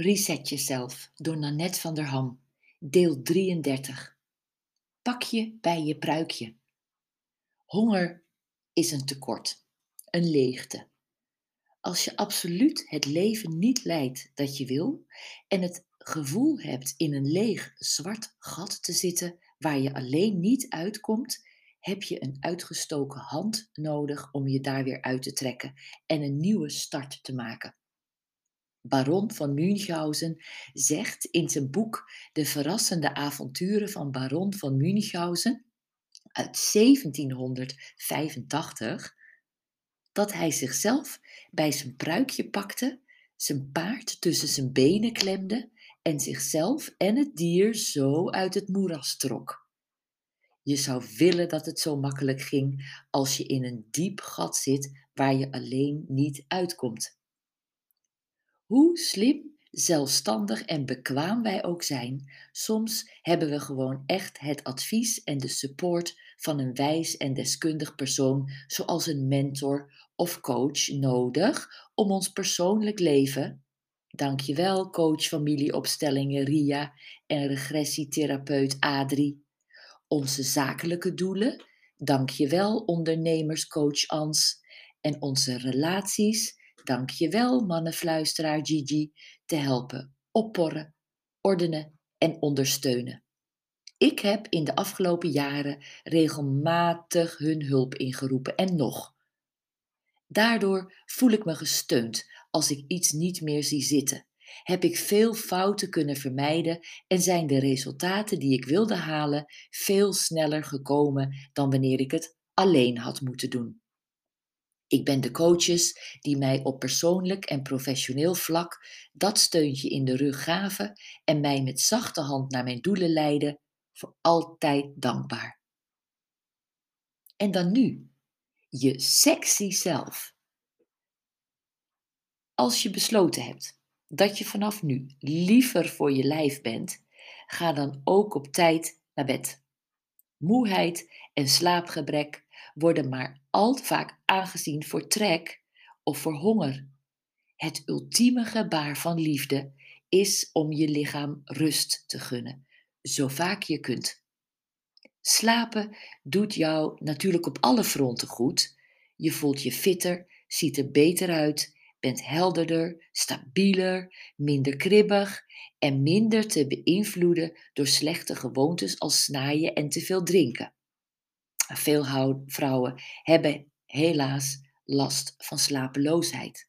Reset jezelf door Nanette van der Ham, deel 33. Pak je bij je pruikje. Honger is een tekort, een leegte. Als je absoluut het leven niet leidt dat je wil en het gevoel hebt in een leeg zwart gat te zitten waar je alleen niet uitkomt, heb je een uitgestoken hand nodig om je daar weer uit te trekken en een nieuwe start te maken. Baron van Münchhausen zegt in zijn boek De verrassende avonturen van Baron van Münchhausen uit 1785 dat hij zichzelf bij zijn pruikje pakte, zijn paard tussen zijn benen klemde en zichzelf en het dier zo uit het moeras trok. Je zou willen dat het zo makkelijk ging als je in een diep gat zit waar je alleen niet uitkomt. Hoe slim, zelfstandig en bekwaam wij ook zijn, soms hebben we gewoon echt het advies en de support van een wijs en deskundig persoon, zoals een mentor of coach, nodig om ons persoonlijk leven. Dankjewel, coach familieopstellingen Ria en regressietherapeut Adrie. Onze zakelijke doelen. Dankjewel, ondernemerscoach Ans. En onze relaties dankjewel mannenfluisteraar Gigi, te helpen opporren, ordenen en ondersteunen. Ik heb in de afgelopen jaren regelmatig hun hulp ingeroepen en nog. Daardoor voel ik me gesteund als ik iets niet meer zie zitten. Heb ik veel fouten kunnen vermijden en zijn de resultaten die ik wilde halen veel sneller gekomen dan wanneer ik het alleen had moeten doen. Ik ben de coaches die mij op persoonlijk en professioneel vlak dat steuntje in de rug gaven en mij met zachte hand naar mijn doelen leiden, voor altijd dankbaar. En dan nu, je sexy zelf. Als je besloten hebt dat je vanaf nu liever voor je lijf bent, ga dan ook op tijd naar bed. Moeheid en slaapgebrek worden maar al te vaak aangezien voor trek of voor honger. Het ultieme gebaar van liefde is om je lichaam rust te gunnen, zo vaak je kunt. Slapen doet jou natuurlijk op alle fronten goed. Je voelt je fitter, ziet er beter uit, bent helderder, stabieler, minder kribbig en minder te beïnvloeden door slechte gewoontes als snaaien en te veel drinken. Veel vrouwen hebben helaas last van slapeloosheid.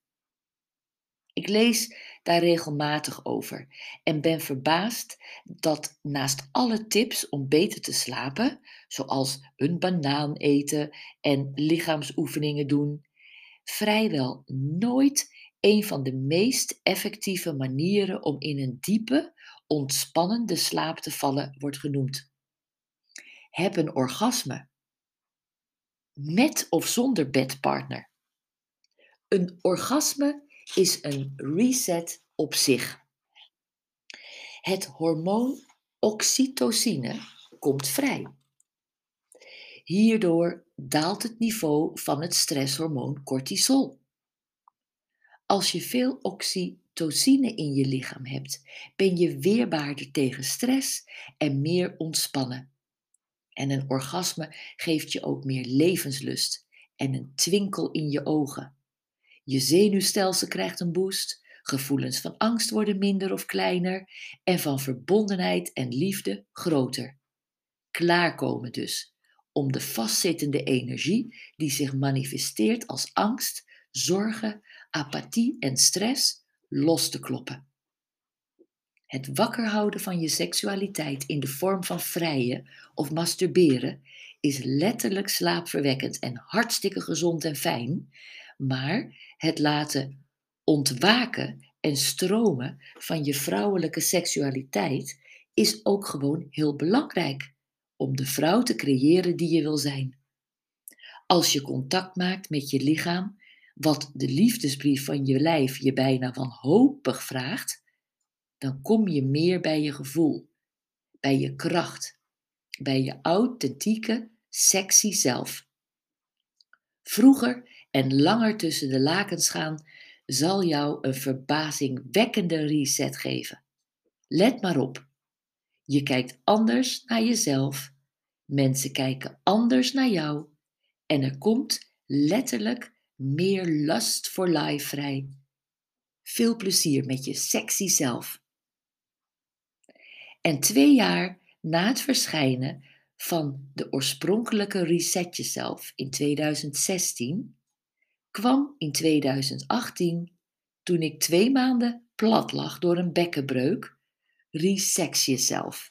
Ik lees daar regelmatig over en ben verbaasd dat naast alle tips om beter te slapen, zoals een banaan eten en lichaamsoefeningen doen, vrijwel nooit een van de meest effectieve manieren om in een diepe, ontspannende slaap te vallen wordt genoemd. Heb een orgasme met of zonder bedpartner. Een orgasme is een reset op zich. Het hormoon oxytocine komt vrij. Hierdoor daalt het niveau van het stresshormoon cortisol. Als je veel oxytocine in je lichaam hebt, ben je weerbaarder tegen stress en meer ontspannen. En een orgasme geeft je ook meer levenslust en een twinkel in je ogen. Je zenuwstelsel krijgt een boost, gevoelens van angst worden minder of kleiner en van verbondenheid en liefde groter. Klaarkomen dus om de vastzittende energie die zich manifesteert als angst, zorgen, apathie en stress los te kloppen. Het wakker houden van je seksualiteit in de vorm van vrijen of masturberen is letterlijk slaapverwekkend en hartstikke gezond en fijn, maar het laten ontwaken en stromen van je vrouwelijke seksualiteit is ook gewoon heel belangrijk om de vrouw te creëren die je wil zijn. Als je contact maakt met je lichaam, wat de liefdesbrief van je lijf je bijna wanhopig vraagt, dan kom je meer bij je gevoel, bij je kracht, bij je authentieke, sexy zelf. Vroeger en langer tussen de lakens gaan zal jou een verbazingwekkende reset geven. Let maar op. Je kijkt anders naar jezelf, mensen kijken anders naar jou en er komt letterlijk meer lust for life vrij. Veel plezier met je sexy zelf. En twee jaar na het verschijnen van de oorspronkelijke Reset Jezelf in 2016 kwam in 2018, toen ik twee maanden plat lag door een bekkenbreuk, Resex Jezelf.